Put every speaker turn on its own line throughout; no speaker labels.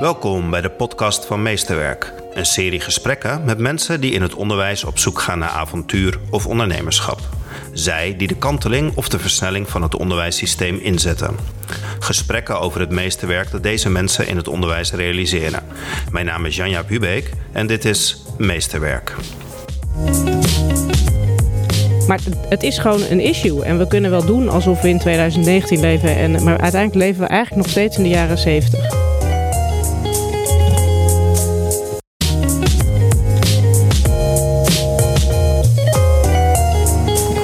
Welkom bij de podcast van Meesterwerk. Een serie gesprekken met mensen die in het onderwijs op zoek gaan naar avontuur of ondernemerschap. Zij die de kanteling of de versnelling van het onderwijssysteem inzetten. Gesprekken over het meesterwerk dat deze mensen in het onderwijs realiseren. Mijn naam is Janja Hubeek en dit is Meesterwerk.
Maar het is gewoon een issue. En we kunnen wel doen alsof we in 2019 leven. En, maar uiteindelijk leven we eigenlijk nog steeds in de jaren 70.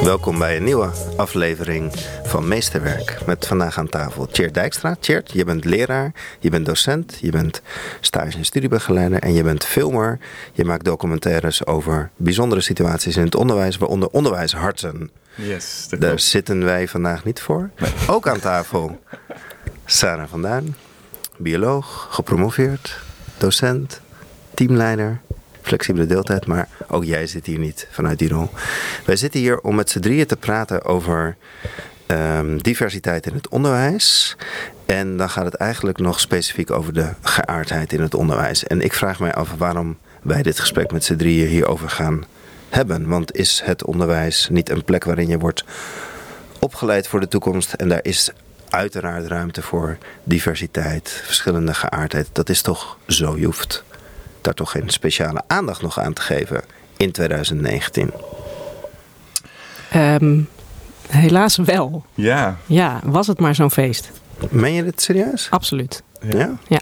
Welkom bij een nieuwe aflevering van Meesterwerk. Met vandaag aan tafel Tjeerd Dijkstra. Tjeerd, je bent leraar, je bent docent, je bent stage- en studiebegeleider en je bent filmer. Je maakt documentaires over bijzondere situaties in het onderwijs, waaronder onderwijsharten.
Yes,
Daar
klopt.
zitten wij vandaag niet voor. Ook aan tafel Sarah van Duin, bioloog, gepromoveerd, docent, teamleider, flexibele deeltijd, maar ook jij zit hier niet vanuit die rol. Wij zitten hier om met z'n drieën te praten over ehm, diversiteit in het onderwijs. En dan gaat het eigenlijk nog specifiek over de geaardheid in het onderwijs. En ik vraag mij af waarom wij dit gesprek met z'n drieën hierover gaan hebben. Want is het onderwijs niet een plek waarin je wordt opgeleid voor de toekomst en daar is uiteraard ruimte voor diversiteit, verschillende geaardheid. Dat is toch zo. Je hoeft daar toch geen speciale aandacht nog aan te geven in 2019.
Ehm, helaas wel.
Ja,
Ja, was het maar zo'n feest.
Meen je dit serieus?
Absoluut.
Ja?
Ja.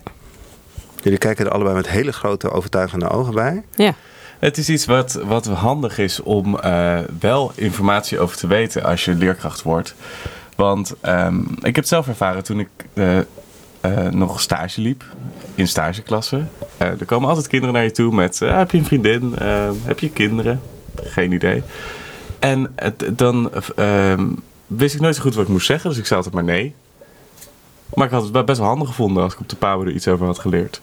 Jullie kijken er allebei met hele grote overtuigende ogen bij.
Ja.
het is iets wat, wat handig is om eh, wel informatie over te weten als je leerkracht wordt. Want ehm, ik heb het zelf ervaren toen ik eh, eh, nog stage liep in stageklassen. Eh, er komen altijd kinderen naar je toe met: eh, Heb je een vriendin? Heb je kinderen? Geen idee. En dan ehm, wist ik nooit zo goed wat ik moest zeggen, dus ik zei altijd maar nee. Maar ik had het best wel handig gevonden als ik op de PABO er iets over had geleerd.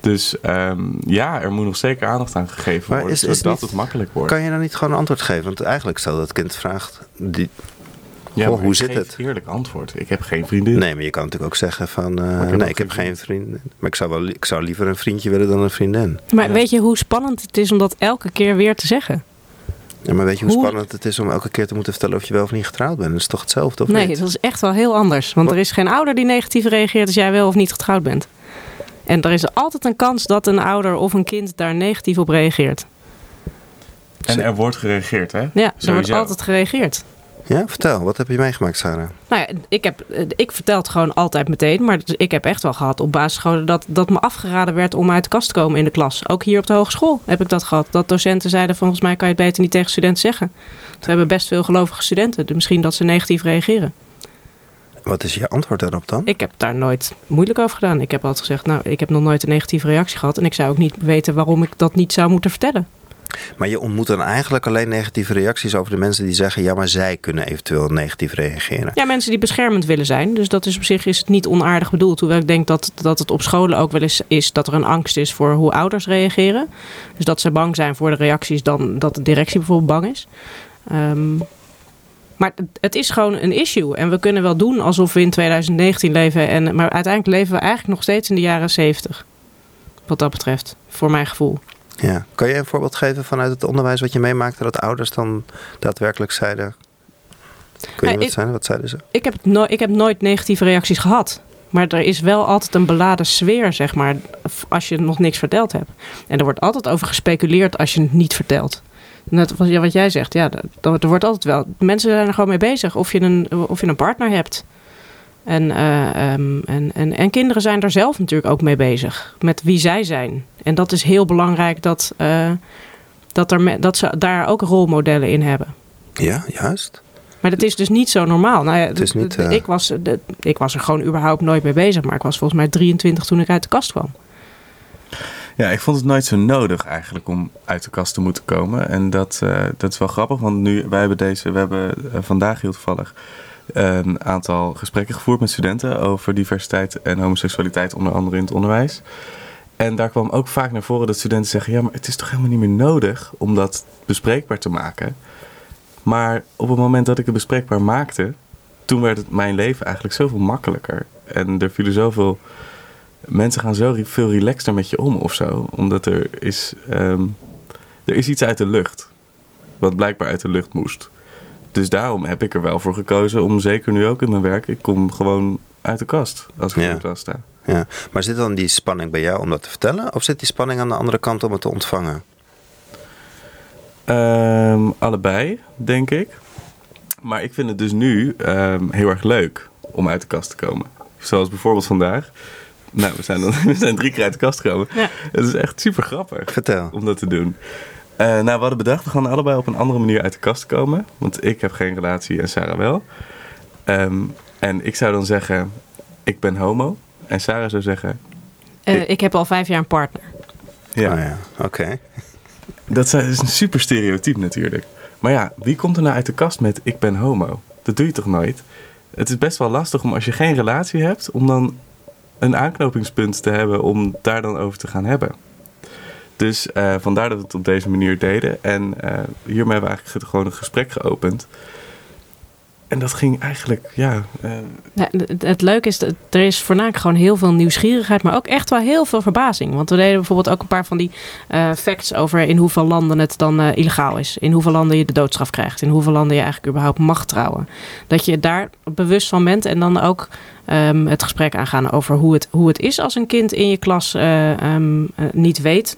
Dus ehm, ja, er moet nog zeker aandacht aan gegeven
Maar
worden,
is- is
zodat
niet-
het makkelijk wordt.
Kan je dan niet gewoon een antwoord geven? Want eigenlijk stel dat het kind vraagt. Die...
ja,
Goh,
maar
hoe
ik
zit
geef
het?
Eerlijk antwoord. Ik heb geen vriendin.
Nee, maar je kan natuurlijk ook zeggen van... eh,
ik
nee,
ook
ik heb
geen
geen vriend. Maar ik zou, wel, ik zou liever een vriendje willen dan een vriendin.
Maar
Ja.
weet je hoe spannend het is om dat elke keer weer te zeggen?
Ja, maar weet je hoe,
Hoe-
spannend het is om elke keer te moeten vertellen of je wel of niet getrouwd bent? Dat is toch hetzelfde, of
Nee,
niet?
dat is echt wel heel anders. Want
Wat?
er is geen ouder die negatief reageert als jij wel of niet getrouwd bent. En er is altijd een kans dat een ouder of een kind daar negatief op reageert.
En er wordt gereageerd, hè?
Ja, er wordt altijd gereageerd.
Ja, vertel. Wat heb je meegemaakt, Sarah?
Nou ja, ik, heb, eh, ik vertel het gewoon altijd meteen. Maar dus ik heb echt wel gehad op basisscholen dat, dat me afgeraden werd om uit de kast te komen in de klas. Ook hier op de hogeschool heb ik dat gehad. Dat docenten zeiden volgens mij kan je het beter niet tegen studenten zeggen. We hebben best veel gelovige studenten. Dus misschien dat ze negatief reageren.
Wat is je antwoord daarop dan?
Ik heb daar nooit moeilijk over gedaan. Ik heb altijd gezegd, nou, ik heb nog nooit een negatieve reactie gehad. En ik zou ook niet weten waarom ik dat niet zou moeten vertellen.
Maar je ontmoet dan eigenlijk alleen negatieve reacties over de mensen die zeggen... ja, maar zij kunnen eventueel negatief reageren.
Ja, mensen die beschermend willen zijn. Dus dat is op zich is het niet onaardig bedoeld. Hoewel ik denk dat, dat het op scholen ook wel eens is dat er een angst is voor hoe ouders reageren. Dus dat ze bang zijn voor de reacties dan dat de directie bijvoorbeeld bang is. Ehm, maar het- het is gewoon een issue. En we kunnen wel doen alsof we in 2019 leven. En, maar uiteindelijk leven we eigenlijk nog steeds in de jaren 70. Wat dat betreft, voor mijn gevoel.
Ja. Kan je een voorbeeld geven vanuit het onderwijs wat je meemaakte... dat ouders dan daadwerkelijk zeiden... Kun je
Ja,
wat zijn? Wat zeiden ze?
Ik heb, no ik heb nooit negatieve reacties gehad. Maar er is wel altijd een beladen sfeer, zeg maar, als je nog niks verteld hebt. En er wordt altijd over gespeculeerd als je het niet vertelt. Net wat, ja, wat jij zegt, ja, er, er wordt altijd wel. Mensen zijn er gewoon mee bezig of je een, of je een partner hebt. En, eh, ehm, en, en, en kinderen zijn er zelf natuurlijk ook mee bezig. Met wie zij zijn. En dat is heel belangrijk dat, eh, dat, er me- dat ze daar ook rolmodellen in hebben.
Ja, juist.
Maar dat is dus niet zo normaal. Nou ja,
Het is niet, eh,
ik, was, ik was er gewoon überhaupt nooit mee bezig. Maar ik was volgens mij 23 toen ik uit de kast kwam.
Ja, ik vond het nooit zo nodig eigenlijk om uit de kast te moeten komen. En dat, eh, dat is wel grappig, want nu, wij hebben deze, we hebben vandaag heel toevallig een aantal gesprekken gevoerd met studenten over diversiteit en homoseksualiteit, onder andere in het onderwijs. En daar kwam ook vaak naar voren dat studenten zeggen: ja, maar het is toch helemaal niet meer nodig om dat bespreekbaar te maken. Maar op het moment dat ik het bespreekbaar maakte, toen werd het mijn leven eigenlijk zoveel makkelijker. En er vielen zoveel mensen gaan zo veel relaxter met je om of zo. Omdat er is, ehm, er is iets uit de lucht. Wat blijkbaar uit de lucht moest. Dus daarom heb ik er wel voor gekozen om zeker nu ook in mijn werk. Ik kom gewoon uit de kast als ik
Ja.
in de klas sta.
Ja. Maar zit dan die spanning bij jou om dat te vertellen? Of zit die spanning aan de andere kant om het te ontvangen?
Ehm, allebei, denk ik. Maar ik vind het dus nu ehm, heel erg leuk om uit de kast te komen. Zoals bijvoorbeeld vandaag. Nou, we zijn, dan, we zijn drie keer uit de kast gekomen.
Ja.
Het is echt super grappig
Vertel.
om dat te doen. Eh, nou, we hadden bedacht, we gaan allebei op een andere manier uit de kast komen. Want ik heb geen relatie en Sarah wel. Ehm, en ik zou dan zeggen, ik ben homo. En Sarah zou zeggen,
Eh, ik heb al vijf jaar een partner.
ja.
Oh ja, oké.
Dat is een super stereotyp natuurlijk. Maar ja, wie komt er nou uit de kast met ik ben homo? Dat doe je toch nooit? Het is best wel lastig om als je geen relatie hebt, om dan een aanknopingspunt te hebben om daar dan over te gaan hebben. Dus eh, vandaar dat we het op deze manier deden. En eh, hiermee hebben we eigenlijk gewoon een gesprek geopend. En dat ging eigenlijk, ja, eh,
het, leuke is, dat er is voornamelijk gewoon heel veel nieuwsgierigheid, maar ook echt wel heel veel verbazing. Want we deden bijvoorbeeld ook een paar van die eh, facts over in hoeveel landen het dan illegaal is. In hoeveel landen je de doodstraf krijgt. In hoeveel landen je eigenlijk überhaupt mag trouwen. Dat je daar bewust van bent en dan ook ehm, het gesprek aangaan over hoe het, hoe het is als een kind in je klas eh, ehm, eh, niet weet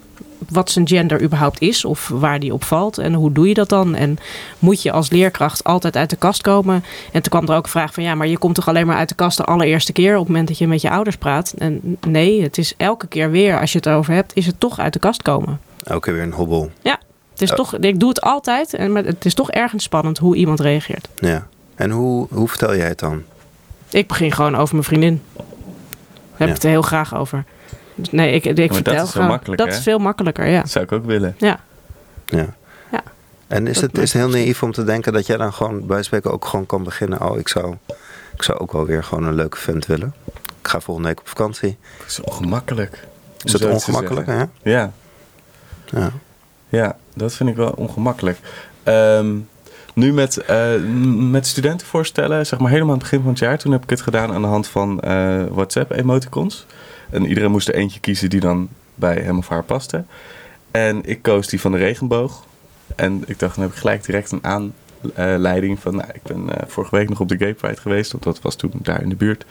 wat zijn gender überhaupt is of waar die op valt en hoe doe je dat dan? En moet je als leerkracht altijd uit de kast komen? En toen kwam er ook een vraag van ja, maar je komt toch alleen maar uit de kast de allereerste keer op het moment dat je met je ouders praat? En nee, het is elke keer weer als je het erover hebt, is het toch uit de kast komen.
Ook weer een hobbel.
Het is
Ja.
toch, ik doe het altijd, en maar het is toch ergens spannend hoe iemand reageert.
Ja. En hoe, hoe vertel jij het dan?
Ik begin gewoon over mijn vriendin. Daar heb
Ja.
ik het er heel graag over. Dus nee, ik, ik
dat
vertel
is veel
gewoon.
makkelijker,
Dat
hè?
is veel makkelijker, ja.
dat zou ik ook willen.
Ja,
Ja.
Ja.
En is
Dat
het, is heel
het
naïef om te denken dat jij dan gewoon bij spreken ook gewoon kan beginnen. Oh, ik zou, ik zou ook wel weer gewoon een leuke vent willen. Ik ga volgende week op vakantie.
Het is ongemakkelijk.
Is het ongemakkelijk? Ja?
Ja.
ja.
Ja, dat vind ik wel ongemakkelijk. Ehm, nu met, eh, m- met studentenvoorstellen, zeg maar helemaal aan het begin van het jaar, toen heb ik het gedaan aan de hand van eh, WhatsApp-emoticons. En iedereen moest er eentje kiezen die dan bij hem of haar paste. En ik koos die van de regenboog. En ik dacht, dan heb ik gelijk direct een aanleiding van, nou, ik ben eh, vorige week nog op de Gay Pride geweest, want dat was toen daar in de buurt.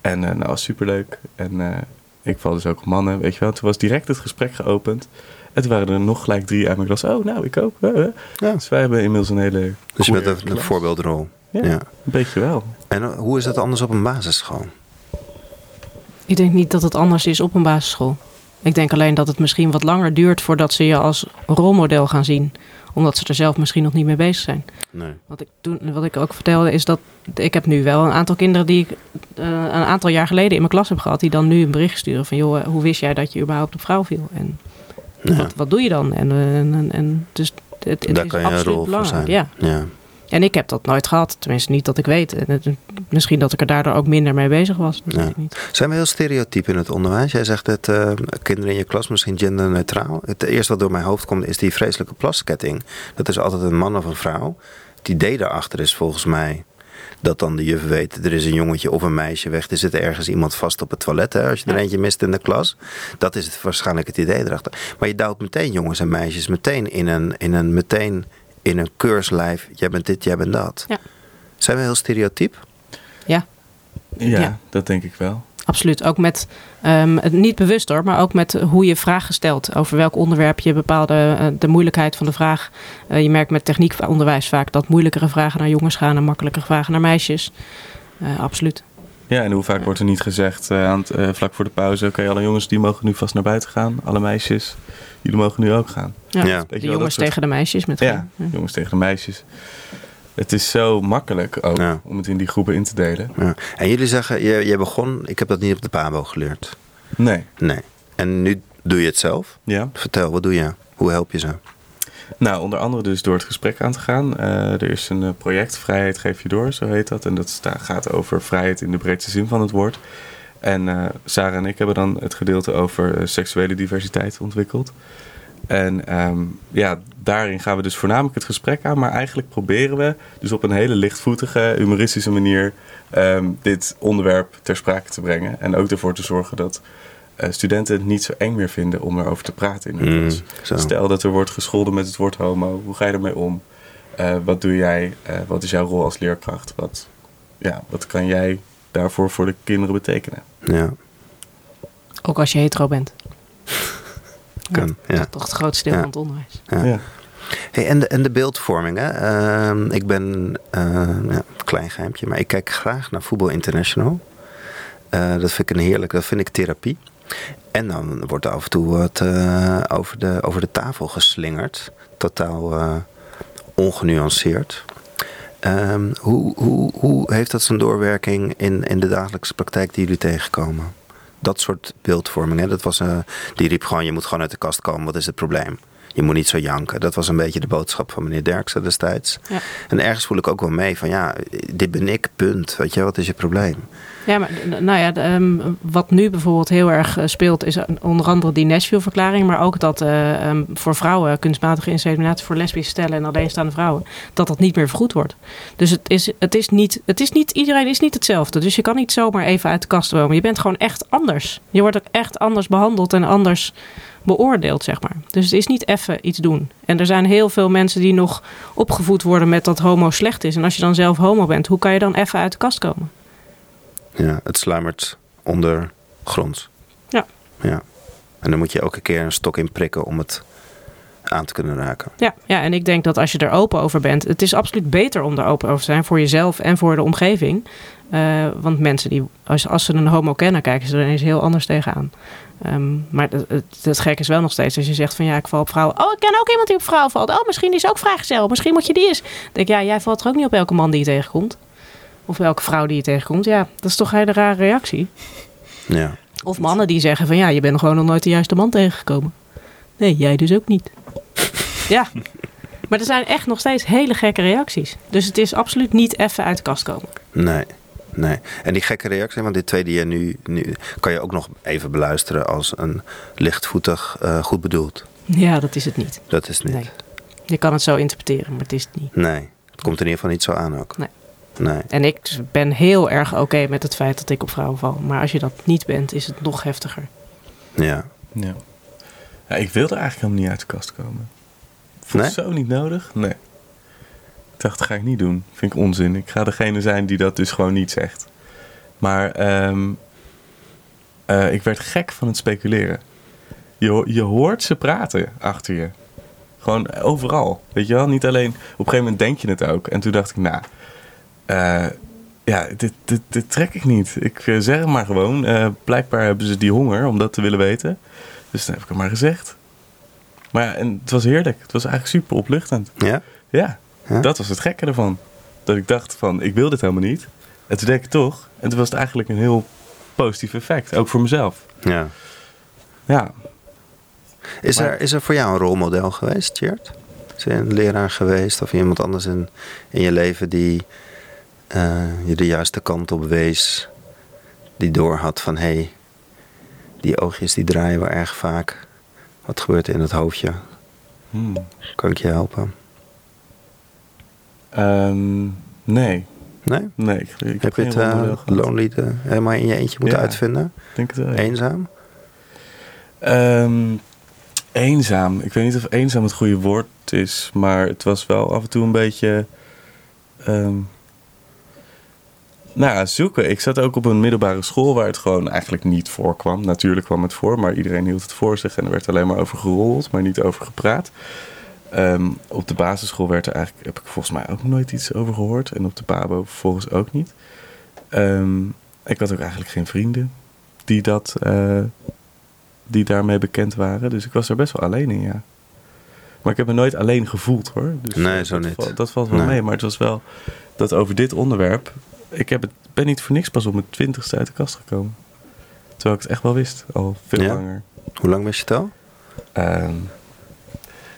En eh nou, was superleuk. En eh, ik val dus ook op mannen, weet je wel. Toen was direct het gesprek geopend. En toen waren er nog gelijk drie uit mijn klas. Oh, nou, ik ook.
Ja.
Dus wij hebben inmiddels een hele.
Dus je bent een, voorbeeldrol.
Ja,
Ja.
een beetje wel.
En hoe is dat anders op een basisschool?
Ik denk niet dat het anders is op een basisschool. Ik denk alleen dat het misschien wat langer duurt voordat ze je als rolmodel gaan zien. Omdat ze er zelf misschien nog niet mee bezig zijn.
Nee.
Wat ik, toen, wat ik ook vertelde is dat ik heb nu wel een aantal kinderen die ik eh, een aantal jaar geleden in mijn klas heb gehad. Die dan nu een bericht sturen van joh, eh, hoe wist jij dat je überhaupt op vrouw viel? En
Ja.
wat, wat doe je dan? En, eh, en, en, en dus het, het
Daar
is
kan je een
absoluut
rol voor
belangrijk.
zijn.
Ja.
Ja.
En ik heb dat nooit gehad. Tenminste, niet dat ik weet. Misschien dat ik er daardoor ook minder mee bezig was.
Ja.
niet.
Zijn we heel stereotyp in het onderwijs? Jij zegt dat eh, kinderen in je klas misschien genderneutraal. Het eerste wat door mijn hoofd komt is die vreselijke plasketting. Dat is altijd een man of een vrouw. Het idee daarachter is volgens mij dat dan de juf weet... er is een jongetje of een meisje weg. Er zit ergens iemand vast op het toilet hè, als je er
Ja.
eentje mist in de klas. Dat is het, waarschijnlijk het idee erachter. Maar je duwt meteen jongens en meisjes meteen in een, in een, meteen in een keurslijf. Jij bent dit, jij bent dat.
Ja.
Zijn we heel stereotyp?
Ja,
Ja,
Ja.
dat denk ik wel.
absoluut. Ook met, ehm, het niet bewust hoor, maar ook met hoe je vragen stelt. Over welk onderwerp je bepaalde, eh, de moeilijkheid van de vraag. Eh, je merkt met techniekonderwijs vaak dat moeilijkere vragen naar jongens gaan en makkelijkere vragen naar meisjes. Eh, absoluut.
Ja, en hoe vaak wordt er niet gezegd eh, aan het, eh, vlak voor de pauze: oké, alle jongens die mogen nu vast naar buiten gaan. Alle meisjes, jullie mogen nu ook gaan.
Ja.
Ja.
De jongens
soort-
tegen de meisjes. Met
Ja,
geen-
jongens tegen de meisjes. Het is zo makkelijk ook
Ja.
om het in die groepen in te delen.
Ja. En jullie zeggen, je, je begon, ik heb dat niet op de PABO geleerd.
Nee.
Nee. En nu doe je het zelf.
Ja.
Vertel, wat doe je? Hoe help je ze?
Nou, onder andere dus door het gesprek aan te gaan. Eh, er is een eh, project, Vrijheid geef je door, zo heet dat. En dat gaat over vrijheid in de breedste zin van het woord. En eh, Sarah en ik hebben dan het gedeelte over seksuele diversiteit ontwikkeld. En ehm, ja, daarin gaan we dus voornamelijk het gesprek aan. Maar eigenlijk proberen we dus op een hele lichtvoetige, humoristische manier ehm, dit onderwerp ter sprake te brengen. En ook ervoor te zorgen dat studenten het niet zo eng meer vinden om erover te praten in hun
Mm,
klas. Stel dat er wordt gescholden met het woord homo. Hoe ga je ermee om? Eh, wat doe jij? Eh, wat is jouw rol als leerkracht? Wat, ja, wat kan jij daarvoor voor de kinderen betekenen?
Ja,
Ook als je hetero bent.
kan.
Dat
Ja.
is toch het grootste deel
Ja.
van het onderwijs.
Ja.
Ja.
Hey, en, de, en de beeldvorming, hè? Ehm, ik ben, eh, ja, een klein geheimtje, maar ik kijk graag naar Voetbal International. Eh, dat vind ik een heerlijk, dat vind ik therapie. En dan wordt er af en toe wat eh, over, de, over de tafel geslingerd. Totaal eh, ongenuanceerd. Ehm, hoe, hoe, hoe heeft dat zijn doorwerking in, in de dagelijkse praktijk die jullie tegenkomen? Dat soort beeldvorming, hè? Dat was, eh, die riep gewoon, je moet gewoon uit de kast komen, wat is het probleem? Je moet niet zo janken. Dat was een beetje de boodschap van meneer Derksen destijds.
Ja.
En ergens voel ik ook wel mee van, ja, dit ben ik, punt. Weet je, wat is je probleem?
Ja, maar nou ja, de, ehm, wat nu bijvoorbeeld heel erg eh, speelt, is onder andere die Nashville-verklaring, maar ook dat eh, ehm, voor vrouwen kunstmatige inseminatie voor lesbische stellen en alleenstaande vrouwen, dat dat niet meer vergoed wordt. Dus het is, het is niet, het is niet, iedereen is niet hetzelfde. Dus je kan niet zomaar even uit de kast komen. Je bent gewoon echt anders. Je wordt ook echt anders behandeld en anders beoordeeld, zeg maar. Dus het is niet even iets doen. En er zijn heel veel mensen die nog opgevoed worden met dat homo slecht is. En als je dan zelf homo bent, hoe kan je dan even uit de kast komen?
Ja, het sluimert ondergronds.
Ja.
Ja. En dan moet je elke keer een stok in prikken om het aan te kunnen raken.
Ja, ja, en ik denk dat als je er open over bent, het is absoluut beter om er open over te zijn voor jezelf en voor de omgeving. Eh, want mensen die, als, als ze een homo kennen, kijken ze er ineens heel anders tegenaan. Ehm, maar het, gek is wel nog steeds als je zegt van ja, ik val op vrouwen. Oh, ik ken ook iemand die op vrouwen valt. Oh, misschien is ook vrijgezel. Misschien moet je die eens. Dan denk ik, ja, jij valt er ook niet op elke man die je tegenkomt. Of elke vrouw die je tegenkomt. Ja, dat is toch een hele rare reactie.
Ja.
Of mannen die zeggen van ja, je bent gewoon nog nooit de juiste man tegengekomen. Nee, jij dus ook niet. ja. Maar er zijn echt nog steeds hele gekke reacties. Dus het is absoluut niet even uit de kast komen.
Nee. Nee. En die gekke reactie, want dit twee die je nu, nu kan je ook nog even beluisteren als een lichtvoetig eh, goed bedoeld.
Ja, dat is het niet.
Dat is het niet.
Nee. Je kan het zo interpreteren, maar het is het niet.
Nee. Het komt in ieder geval niet zo aan ook.
Nee.
Nee.
En ik ben heel erg oké met het feit dat ik op vrouwen val. Maar als je dat niet bent, is het nog heftiger.
Ja.
Ja. ja. Ik wilde eigenlijk helemaal niet uit de kast komen. Vond
Nee?
het zo niet nodig? Nee. Ik dacht, dat ga ik niet doen. Vind ik onzin. Ik ga degene zijn die dat dus gewoon niet zegt. Maar ehm, eh, ik werd gek van het speculeren. Je, je hoort ze praten achter je. Gewoon overal. Weet je wel? Niet alleen... Op een gegeven moment denk je het ook. En toen dacht ik, nou... eh, ja, dit, dit, dit trek ik niet. Ik eh, zeg het maar gewoon. Blijkbaar hebben ze die honger om dat te willen weten. Dus dan heb ik het maar gezegd. Maar ja, en het was heerlijk. Het was eigenlijk super opluchtend.
Ja?
Ja, Dat was het gekke ervan. Dat ik dacht van, ik wil dit helemaal niet. En toen deed ik het toch. En toen was het eigenlijk een heel positief effect. Ook voor mezelf.
Ja.
Ja,
Is,
Maar-
er, is er voor jou een rolmodel geweest, Tjert? Is er een leraar geweest of iemand anders in, in je leven die eh, je de juiste kant op wees? Die doorhad van, hé, hey, die oogjes die draaien wel erg vaak. Wat gebeurt er in het hoofdje?
Hmm.
Kan ik je helpen?
Ehm, nee.
Nee?
Nee, ik, ik heb,
je het eh,
gehad.
lonely de- helemaal in je eentje moeten
Ja.
uitvinden?
Denk het wel.
Eenzaam?
Ehm, eenzaam. Ik weet niet of eenzaam het goede woord is, maar het was wel af en toe een beetje. ehm, nou ja, zoeken. Ik zat ook op een middelbare school waar het gewoon eigenlijk niet voorkwam. Natuurlijk kwam het voor, maar iedereen hield het voor zich en er werd alleen maar over gerold, maar niet over gepraat. Ehm, op de basisschool werd er eigenlijk, heb ik volgens mij ook nooit iets over gehoord. En op de Pabo vervolgens ook niet. Ehm, ik had ook eigenlijk geen vrienden die dat. eh, die daarmee bekend waren. Dus ik was er best wel alleen in, ja. Maar ik heb me nooit alleen gevoeld, hoor. Dus
Nee, zo
dat
niet.
valt- dat valt wel
Nee.
mee. Maar het was wel dat over dit onderwerp... Ik heb het, ben niet voor niks pas op mijn twintigste uit de kast gekomen. Terwijl ik het echt wel wist, al veel
Ja?
langer.
Hoe lang wist je het al?
Ehm,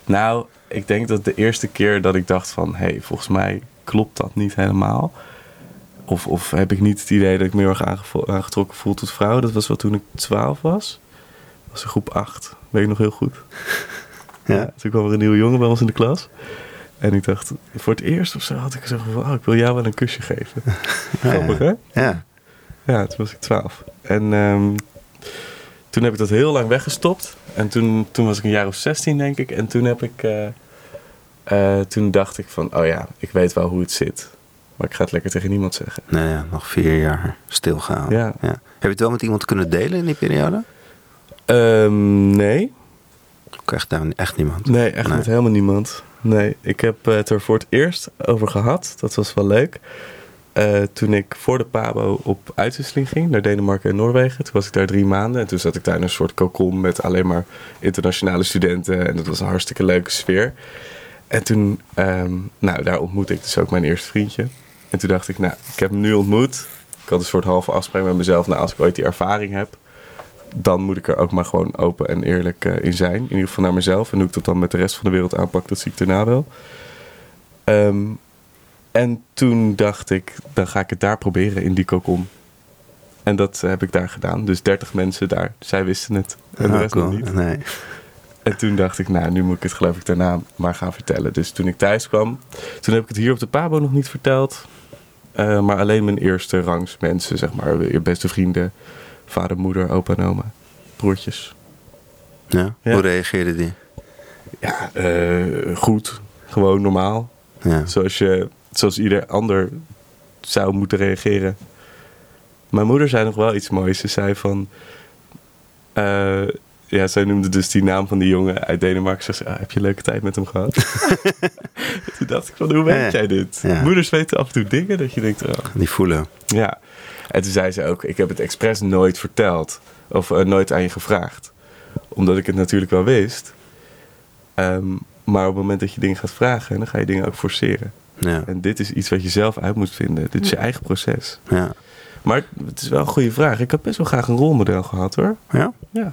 nou, ik denk dat de eerste keer dat ik dacht van... hé, hey, volgens mij klopt dat niet helemaal. Of, of heb ik niet het idee dat ik me heel erg aangetrokken voel tot vrouwen. Dat was wel toen ik 12 was. Dat was in groep 8, weet ik nog heel goed.
Ja.
Toen kwam er een nieuwe jongen bij ons in de klas. En ik dacht, voor het eerst of zo had ik gezegd van, oh, ik wil jou wel een kusje geven. Grappig, hè?
Ja.
Ja, toen was ik 12. En ehm, toen heb ik dat heel lang weggestopt. En toen, toen was ik een jaar of 16, denk ik. En toen heb ik. eh, eh, toen dacht ik van, oh ja, ik weet wel hoe het zit. Maar ik ga het lekker tegen niemand zeggen.
Nee, ja, nog vier jaar stilgehouden.
Ja.
Heb je het wel met iemand kunnen delen in die periode?
Ehm, nee.
Ook echt, nou, echt niemand.
Nee, echt
Nee.
met helemaal niemand. Nee, ik heb het er voor het eerst over gehad. Dat was wel leuk. Eh, toen ik voor de Pabo op uitwisseling ging naar Denemarken en Noorwegen. Toen was ik daar drie maanden. En toen zat ik daar in een soort cocon met alleen maar internationale studenten. En dat was een hartstikke leuke sfeer. En toen, ehm, nou, daar ontmoette ik dus ook mijn eerste vriendje. En toen dacht ik, nou, ik heb hem nu ontmoet. Ik had een soort halve afspraak met mezelf. Nou, als ik ooit die ervaring heb, dan moet ik er ook maar gewoon open en eerlijk eh, in zijn. In ieder geval naar mezelf. En hoe ik dat dan met de rest van de wereld aanpak, dat zie ik daarna wel. Ehm, en toen dacht ik, dan ga ik het daar proberen in die kokon. En dat heb ik daar gedaan. Dus 30 mensen daar. Zij wisten het. En de
Ah,
rest
cool.
nog niet.
Nee.
En toen dacht ik, nou, nu moet ik het geloof ik daarna maar gaan vertellen. Dus toen ik thuis kwam, toen heb ik het hier op de Pabo nog niet verteld. Eh, maar alleen mijn eerste rangs mensen, zeg maar. Je beste vrienden, vader, moeder, opa en oma, broertjes.
Ja?
Ja.
Hoe reageerde die?
Ja, eh, goed. Gewoon normaal.
Ja.
Zoals, je, zoals ieder ander zou moeten reageren. Mijn moeder zei nog wel iets moois. Ze zei van... eh, ja, zij noemde dus die naam van die jongen uit Denemarken. Ze zei, ah, heb je een leuke tijd met hem gehad? Toen dacht ik van, hoe weet jij dit?
Ja.
Moeders weten af en toe dingen dat je denkt... Oh,
Die voelen.
ja. En toen zei ze ook, ik heb het expres nooit verteld. Of eh, nooit aan je gevraagd. Omdat ik het natuurlijk wel wist. Ehm, maar op het moment dat je dingen gaat vragen, dan ga je dingen ook forceren.
Ja.
En dit is iets wat je zelf uit moet vinden. Dit is je eigen proces.
Ja.
Maar het is wel een goede vraag. Ik had best wel graag een rolmodel gehad hoor.
Ja?
Ja.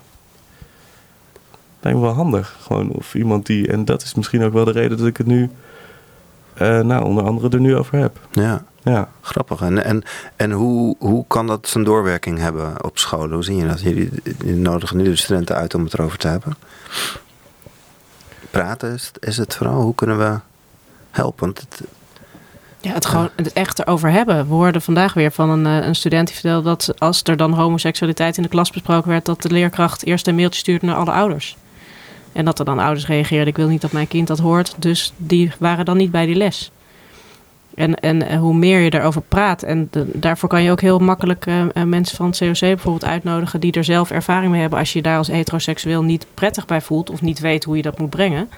Lijkt me wel handig. Gewoon of iemand die. En dat is misschien ook wel de reden dat ik het nu. eh, nou, onder andere er nu over heb.
Ja.
Ja.
Grappig. En, en, en hoe, hoe kan dat zijn doorwerking hebben op scholen? Hoe zie je dat? Jullie, jullie nodigen nu de studenten uit om het erover te hebben. Praten is, is het vooral. Hoe kunnen we helpen? Want het,
Ja, het gewoon het echt erover hebben. We hoorden vandaag weer van een, eh, een student die vertelde dat als er dan homoseksualiteit in de klas besproken werd, dat de leerkracht eerst een mailtje stuurde naar alle ouders. En dat er dan ouders reageerden, ik wil niet dat mijn kind dat hoort. Dus die waren dan niet bij die les. En, en hoe meer je erover praat, en daarvoor kan je ook heel makkelijk eh, eh, mensen van het COC bijvoorbeeld uitnodigen die er zelf ervaring mee hebben als je je daar als heteroseksueel niet prettig bij voelt of niet weet hoe je dat moet brengen.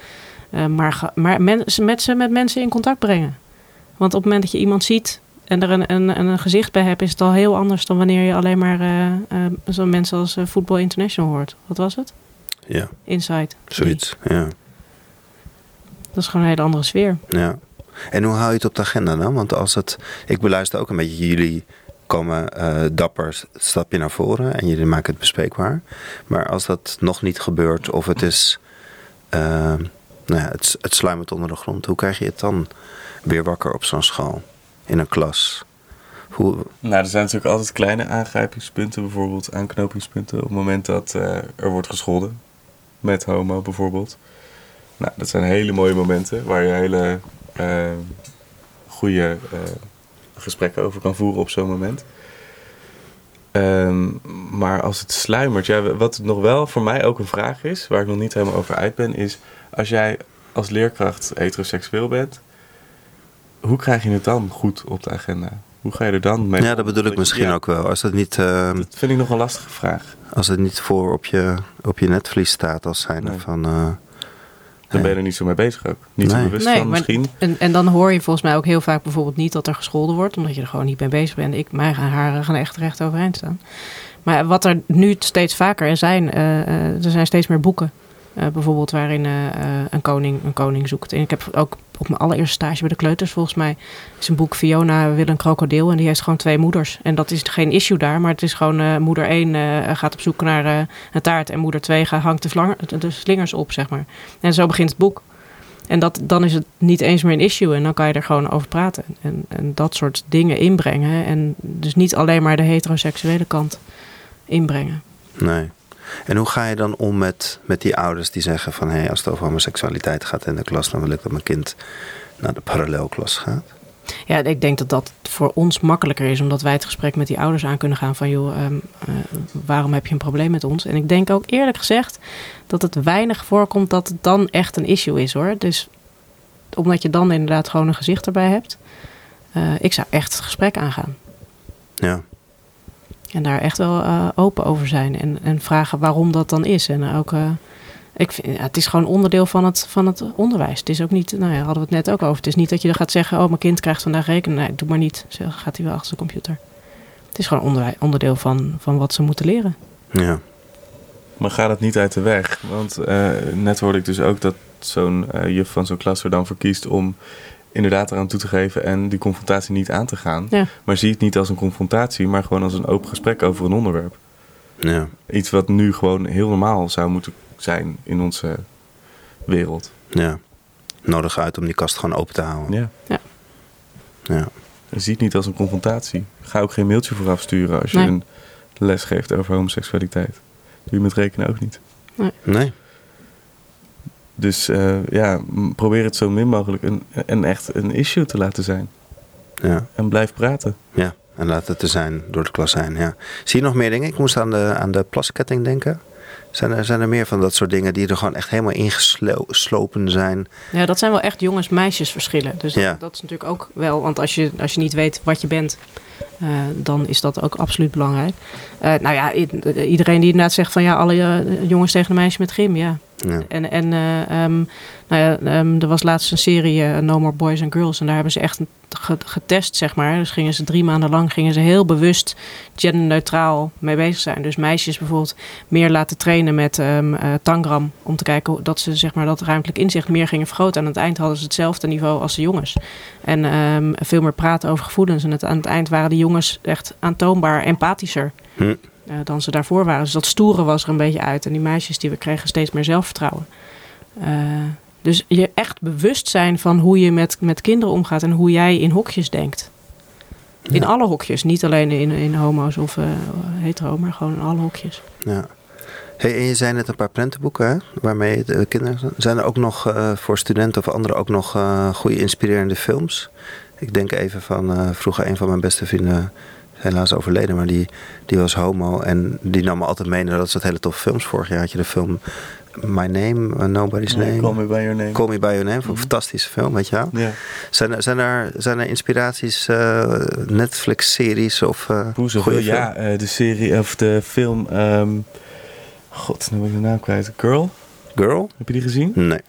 Maar maar men, met ze met mensen in contact brengen. Want op het moment dat je iemand ziet en er een, een, een gezicht bij hebt, is het al heel anders dan wanneer je alleen maar eh, eh, zo'n mensen als eh, Football International hoort. Wat was het?
ja,
Insight.
zoiets. Ja.
Dat is gewoon een hele andere sfeer.
Ja. En hoe hou je het op de agenda dan? Want als het. Ik beluister ook een beetje. Jullie komen eh, dapper stapje naar voren en jullie maken het bespreekbaar. Maar als dat nog niet gebeurt of het is. eh, nou het, het sluimert onder de grond. Hoe krijg je het dan weer wakker op zo'n school? In een klas?
Nou, er zijn natuurlijk altijd kleine aangrijpingspunten, bijvoorbeeld aanknopingspunten. Op het moment dat eh, er wordt gescholden. Met homo bijvoorbeeld. Nou, dat zijn hele mooie momenten waar je hele eh goede eh, gesprekken over kan voeren op zo'n moment. Ehm, maar als het sluimert, ja, wat nog wel voor mij ook een vraag is, waar ik nog niet helemaal over uit ben, is als jij als leerkracht heteroseksueel bent, hoe krijg je het dan goed op de agenda? Hoe ga je er dan mee?
ja, dat bedoel ik misschien
ja,
ook wel. Als het niet, eh,
Dat vind ik nog een lastige vraag.
als het niet voor op je, op je netvlies staat als zijnde
Nee.
van. eh,
Dan ben je er niet zo mee bezig ook. Niet zo bewust
Nee,
van
maar-
misschien.
En, en dan hoor je volgens mij ook heel vaak bijvoorbeeld niet dat er gescholden wordt, omdat je er gewoon niet mee bezig bent. Ik, mijn haren gaan echt recht overeind staan. Maar wat er nu steeds vaker zijn, eh, eh, er zijn steeds meer boeken. Eh, bijvoorbeeld waarin eh, een, koning, een koning zoekt. En ik heb ook op mijn allereerste stage bij de kleuters volgens mij... is een boek Fiona wil een krokodil en die heeft gewoon twee moeders. En dat is geen issue daar, maar het is gewoon... eh, moeder 1 eh, gaat op zoek naar een taart en moeder 2 gaat, hangt de slingers op, zeg maar. En zo begint het boek. En dat, dan is het niet eens meer een issue en dan kan je er gewoon over praten. En, en dat soort dingen inbrengen. En dus niet alleen maar de heteroseksuele kant inbrengen.
nee. En hoe ga je dan om met, met die ouders die zeggen van... hé, hey, als het over homoseksualiteit gaat in de klas... dan wil ik dat mijn kind naar de parallelklas gaat?
Ja, ik denk dat dat voor ons makkelijker is, omdat wij het gesprek met die ouders aan kunnen gaan van joh, um, uh, waarom heb je een probleem met ons? En ik denk ook eerlijk gezegd dat het weinig voorkomt dat het dan echt een issue is hoor. Dus omdat je dan inderdaad gewoon een gezicht erbij hebt. Uh, ik zou echt het gesprek aangaan.
Ja.
En daar echt wel uh, open over zijn en, en vragen waarom dat dan is. En ook ik vind, ja, het is gewoon onderdeel van het, van het onderwijs. Het is ook niet, nou ja, hadden we het net ook over. Het is niet dat je dan gaat zeggen: Oh, mijn kind krijgt vandaag rekenen. Nee, doe maar niet. Zo gaat hij wel achter de computer. Het is gewoon onderdeel van, van wat ze moeten leren.
Ja.
Maar gaat het niet uit de weg? Want uh, net hoorde ik dus ook dat zo'n uh, juf van zo'n klas er dan voor kiest om inderdaad eraan toe te geven en die confrontatie niet aan te gaan.
Ja.
Maar zie het niet als een confrontatie, maar gewoon als een open gesprek over een onderwerp.
Ja.
Iets wat nu gewoon heel normaal zou moeten zijn in onze wereld.
Ja. Nodig uit om die kast gewoon open te houden.
Ja.
Ja.
ja.
Je ziet het niet als een confrontatie. Ga ook geen mailtje vooraf sturen als je
Nee.
een les geeft over homoseksualiteit. Doe je met rekenen ook niet.
Nee.
Dus uh, ja, probeer het zo min mogelijk een, een echt een issue te laten zijn.
Ja.
En blijf praten.
Ja. En laat het te zijn door de klas zijn. Ja. Zie je nog meer dingen? Ik moest aan de, aan de plasketting denken. Zijn er, zijn er meer van dat soort dingen die er gewoon echt helemaal ingeslopen zijn?
Ja, dat zijn wel echt jongens-meisjes verschillen. Dus
Ja.
dat, dat is natuurlijk ook wel, want als je, als je niet weet wat je bent, eh, dan is dat ook absoluut belangrijk. Eh, nou ja, i- iedereen die inderdaad zegt van ja, alle eh, jongens tegen een meisje met gym, ja.
Ja.
En, en eh, ehm, nou ja, ehm, er was laatst een serie eh, No More Boys and Girls. En daar hebben ze echt ge- getest, zeg maar. Dus gingen ze drie maanden lang gingen ze heel bewust genderneutraal mee bezig zijn. Dus meisjes bijvoorbeeld meer laten trainen met ehm eh, tangram. Om te kijken dat ze zeg maar, dat ruimtelijk inzicht meer gingen vergroten. En aan het eind hadden ze hetzelfde niveau als de jongens. En veel meer praten over gevoelens. En het, aan het eind waren de jongens echt aantoonbaar empathischer
Hm.
eh, dan ze daarvoor waren. Dus dat stoere was er een beetje uit. En die meisjes die we kregen steeds meer zelfvertrouwen. Eh, dus je echt bewust zijn van hoe je met, met kinderen omgaat en hoe jij in hokjes denkt. In
Ja.
alle hokjes, niet alleen in, in homo's of eh, hetero, maar gewoon in alle hokjes.
Ja. Hey, en je zei net een paar prentenboeken, hè? Waarmee de kinderen. Zijn er ook nog voor studenten of anderen ook nog goede inspirerende films? Ik denk even van eh, vroeger een van mijn beste vrienden, helaas overleden, maar die, die was homo en die nam me altijd mee naar dat soort hele toffe films. Vorig jaar had je de film My Name, eh, Nobody's Name.
Call me by your name.
Call Me By Your Name, een
Mhm.
fantastische film, weet je wel.
Ja.
Zijn er, zijn er, zijn er inspiraties, eh, Netflix-series of uh,
zoveel? Ja, de serie of de film. ehm, God, nu ben ik de naam kwijt. Girl,
Girl?
heb je die gezien?
Nee.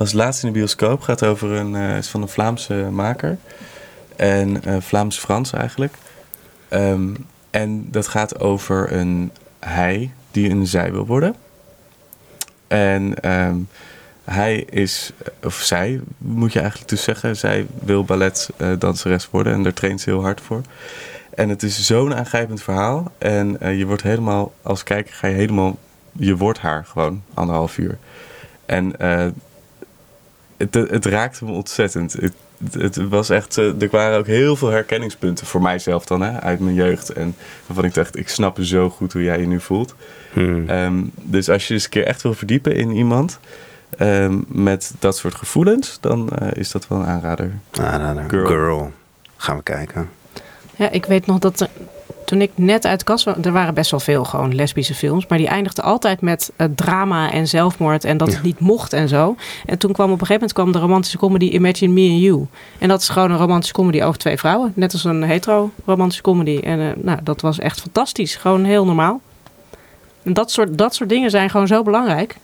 Was laatst in de bioscoop. Gaat over een, eh, is van een Vlaamse maker. En eh, Vlaams-Frans eigenlijk. Ehm, en dat gaat over een hij die een zij wil worden. En ehm, hij is, of zij moet je eigenlijk dus zeggen, zij wil balletdanseres worden en daar traint ze heel hard voor. En het is zo'n aangrijpend verhaal. En eh, je wordt helemaal, als kijker ga je helemaal, je wordt haar gewoon anderhalf uur. En het, het raakte me ontzettend. Het, het was echt, eh, er waren ook heel veel herkenningspunten voor mijzelf dan, hè, uit mijn jeugd. En waarvan ik dacht, ik snap zo goed hoe jij je nu voelt.
Hmm.
Ehm, dus als je eens een keer echt wil verdiepen in iemand ehm, met dat soort gevoelens, dan eh, is dat wel een aanrader. Girl.
Girl. Gaan we kijken.
Ja, ik weet nog dat er- toen ik net uit kast was, er waren best wel veel gewoon lesbische films, maar die eindigden altijd met eh, drama en zelfmoord en dat het niet mocht en zo. En toen kwam op een gegeven moment kwam de romantische comedy Imagine Me and You. En dat is gewoon een romantische comedy over twee vrouwen, net als een hetero romantische comedy. En eh, nou, dat was echt fantastisch, gewoon heel normaal. En dat soort, dat soort dingen zijn gewoon zo belangrijk.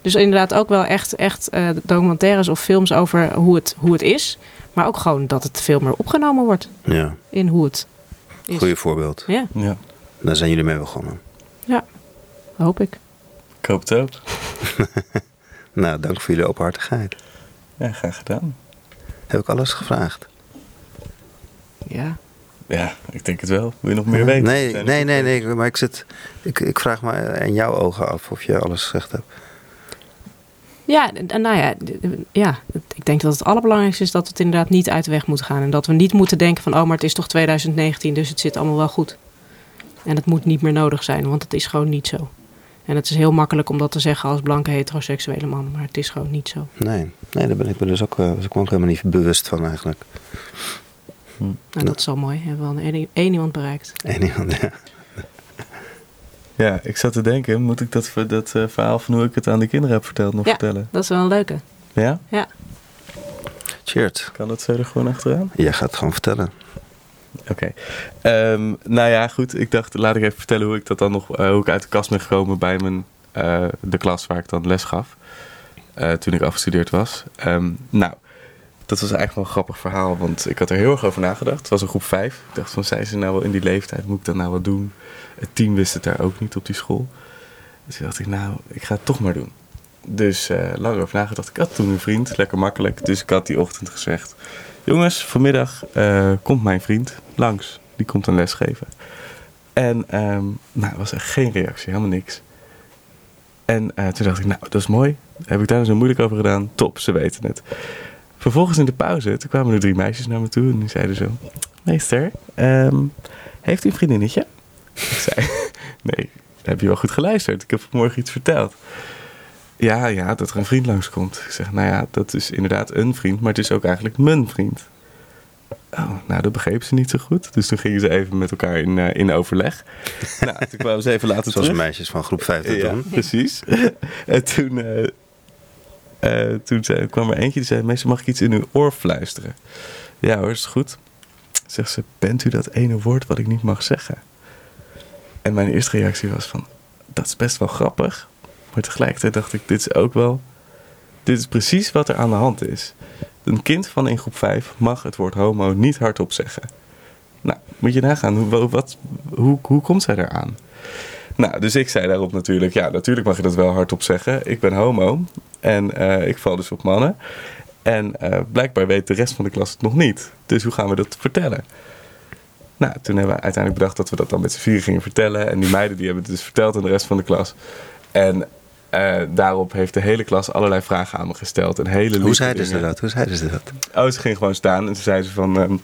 Dus inderdaad ook wel echt, echt eh, documentaires of films over hoe het, hoe het is. Maar ook gewoon dat het veel meer opgenomen wordt
Ja,
in hoe het is.
goede voorbeeld.
Ja,
Ja,
Daar zijn jullie mee begonnen.
hoop ik.
ik hoop het ook.
Nou, dank voor jullie openhartigheid.
Ja, graag gedaan.
Heb ik alles gevraagd?
Ja.
Ja, ik denk het wel. Wil je nog meer weten?
Nee, nee, nee, nee. Maar ik, zit, ik, ik vraag me in jouw ogen af of je alles gezegd hebt.
Ja, nou ja, ja, ik denk dat het allerbelangrijkste is dat het inderdaad niet uit de weg moet gaan. En dat we niet moeten denken van, oh, maar het is toch 2019, dus het zit allemaal wel goed. En het moet niet meer nodig zijn, want het is gewoon niet zo. En het is heel makkelijk om dat te zeggen als blanke heteroseksuele man, maar het is gewoon niet zo.
Nee, nee daar ben ik me dus ook, eh, was ik ook helemaal niet bewust van eigenlijk.
En dat is al mooi. Hebben we al één, iemand bereikt.
En iemand, ja.
Ja, ik zat te denken, moet ik dat, dat eh, verhaal van hoe ik het aan de kinderen heb verteld nog
Ja.
vertellen?
Dat is wel een leuke.
Ja?
Ja.
Cheers.
Kan dat zo er gewoon achteraan?
Jij gaat het gewoon vertellen.
Oké. Ehm, nou ja, goed. Ik dacht, laat ik even vertellen hoe ik dat dan nog, eh, hoe ik uit de kast ben gekomen bij mijn, eh, de klas waar ik dan les gaf. eh, toen ik afgestudeerd was. Ehm, nou, dat was eigenlijk wel een grappig verhaal, want ik had er heel erg over nagedacht. Het was een groep 5. Ik dacht van, zijn ze nou wel in die leeftijd? Moet ik dan nou wat doen? Het team wist het daar ook niet op die school. Dus dacht ik, nou, ik ga het toch maar doen. Dus eh lang over nagedacht. Ik had toen een vriend, lekker makkelijk. Dus ik had die ochtend gezegd... Jongens, vanmiddag eh, komt mijn vriend langs. Die komt een les geven. En ehm nou, er was echt geen reactie, helemaal niks. En eh, toen dacht ik, nou, dat is mooi. Heb ik daar dus zo moeilijk over gedaan? Top, ze weten het. Vervolgens in de pauze, toen kwamen er drie meisjes naar me toe. En die zeiden zo, meester, ehm, heeft u een vriendinnetje? Ik zei, nee, heb je wel goed geluisterd? Ik heb vanmorgen iets verteld. Ja, ja, dat er een vriend langskomt. Ik zeg, nou ja, dat is inderdaad een vriend, maar het is ook eigenlijk mijn vriend. Oh, nou, dat begreep ze niet zo goed. Dus toen gingen ze even met elkaar in, eh, in overleg. nou, toen kwamen ze even later
Zoals
terug.
meisjes van groep 5 dat
Ja,
doen.
precies. en toen, eh, eh, toen zei, kwam er eentje die zei... Meester, mag ik iets in uw oor fluisteren? Ja hoor, is goed. Zegt ze, bent u dat ene woord wat ik niet mag zeggen? En mijn eerste reactie was van... Dat is best wel grappig. Maar tegelijkertijd dacht ik, dit is ook wel... Dit is precies wat er aan de hand is. Een kind van in groep 5 mag het woord homo niet hardop zeggen. Nou, moet je nagaan, hoe, wat, hoe, hoe komt zij eraan? Nou, dus ik zei daarop natuurlijk, ja, natuurlijk mag je dat wel hardop zeggen. Ik ben homo en eh, ik val dus op mannen. En eh, blijkbaar weet de rest van de klas het nog niet. Dus hoe gaan we dat vertellen? Nou, toen hebben we uiteindelijk bedacht dat we dat dan met z'n vier gingen vertellen. En die meiden die hebben het dus verteld aan de rest van de klas. En eh, daarop heeft de hele klas allerlei vragen aan me gesteld. En hele
Hoe zeiden ze dat? Hoe zeiden ze dat?
Oh, ze ging gewoon staan en ze zei ze van... ehm,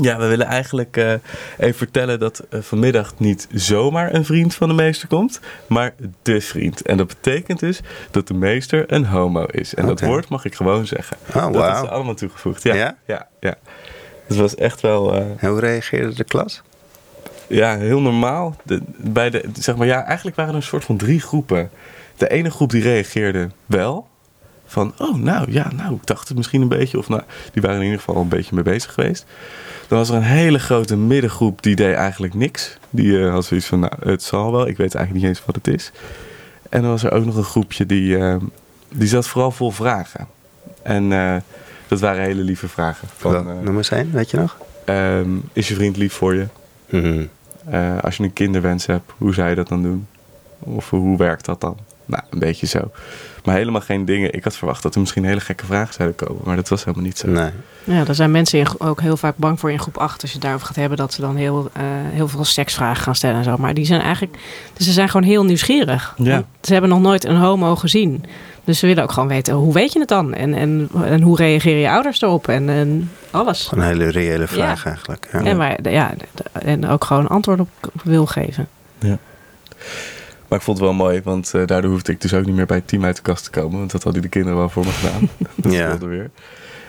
ja, we willen eigenlijk eh, even vertellen dat eh, vanmiddag niet zomaar een vriend van de meester komt, maar de vriend. En dat betekent dus dat de meester een homo is. En dat woord mag ik gewoon zeggen.
Oh,
dat
wauw.
is allemaal toegevoegd. Ja,
Ja?
ja, ja. Het was echt wel eh,
En hoe reageerde de klas?
ja, heel normaal. De, bij de, zeg maar, ja, eigenlijk waren er een soort van drie groepen. De ene groep die reageerde wel. Van, oh, nou ja, nou, ik dacht het misschien een beetje. Of nou, die waren in ieder geval al een beetje mee bezig geweest. Dan was er een hele grote middengroep die deed eigenlijk niks. Die eh, had zoiets van, nou, het zal wel. Ik weet eigenlijk niet eens wat het is. En dan was er ook nog een groepje die, eh, die zat vooral vol vragen. En dat waren hele lieve vragen. Van,
Wel,
eh,
Noem eens één, weet je nog?
ehm, is je vriend lief voor je?
Mhm.
Eh, als je een kinderwens hebt, hoe zou je dat dan doen? Of hoe werkt dat dan? Nou, een beetje zo. Maar helemaal geen dingen. Ik had verwacht dat er misschien hele gekke vragen zouden komen. Maar dat was helemaal niet zo.
Nee.
Ja, daar zijn mensen in, ook heel vaak bang voor in groep 8. Als je het daarover gaat hebben, dat ze dan heel, eh, heel veel seksvragen gaan stellen en zo. Maar die zijn eigenlijk, dus ze zijn gewoon heel nieuwsgierig.
Ja.
Ze hebben nog nooit een homo gezien. Dus ze willen ook gewoon weten, hoe weet je het dan? En, en, en hoe reageren je ouders erop? En, en alles.
Gewoon een hele reële vraag
Ja.
eigenlijk. Ja.
En, waar, ja, en ook gewoon antwoord op wil geven.
Maar ik vond het wel mooi, want eh, daardoor hoefde ik dus ook niet meer bij het team uit de kast te komen. Want dat hadden de kinderen wel voor me gedaan. dat
Ja.
weer.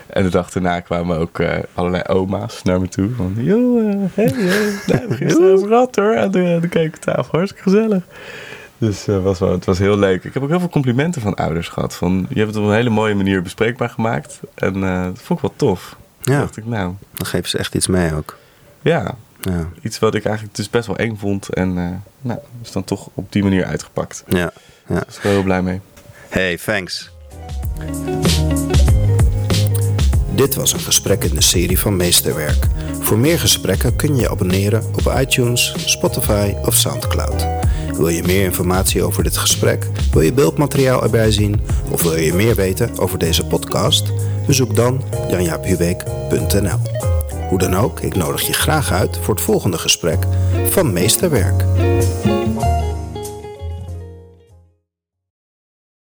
En de dag daarna kwamen ook eh, allerlei oma's naar me toe. Van, joh, eh, hey, hey, nou, gisteren over gehad hoor, aan de, de keukentafel. Hartstikke gezellig. Dus eh, was wel, het was heel leuk. Ik heb ook heel veel complimenten van ouders gehad. Van, je hebt het op een hele mooie manier bespreekbaar gemaakt. En dat vond ik wel tof. Toen dacht ik, nou,
Dan geven ze echt iets mee ook.
ja,
Ja.
iets wat ik eigenlijk dus best wel eng vond. En eh nou, is dan toch op die manier uitgepakt.
Ja. ja.
Daar heel blij mee.
Hey, thanks. Dit was een gesprek in de serie van Meesterwerk. Voor meer gesprekken kun je je abonneren op iTunes, Spotify of Soundcloud. Wil je meer informatie over dit gesprek? Wil je beeldmateriaal erbij zien? Of wil je meer weten over deze podcast? Bezoek dan janjaaphubeek.nl Hoe dan ook, ik nodig je graag uit voor het volgende gesprek van Meesterwerk.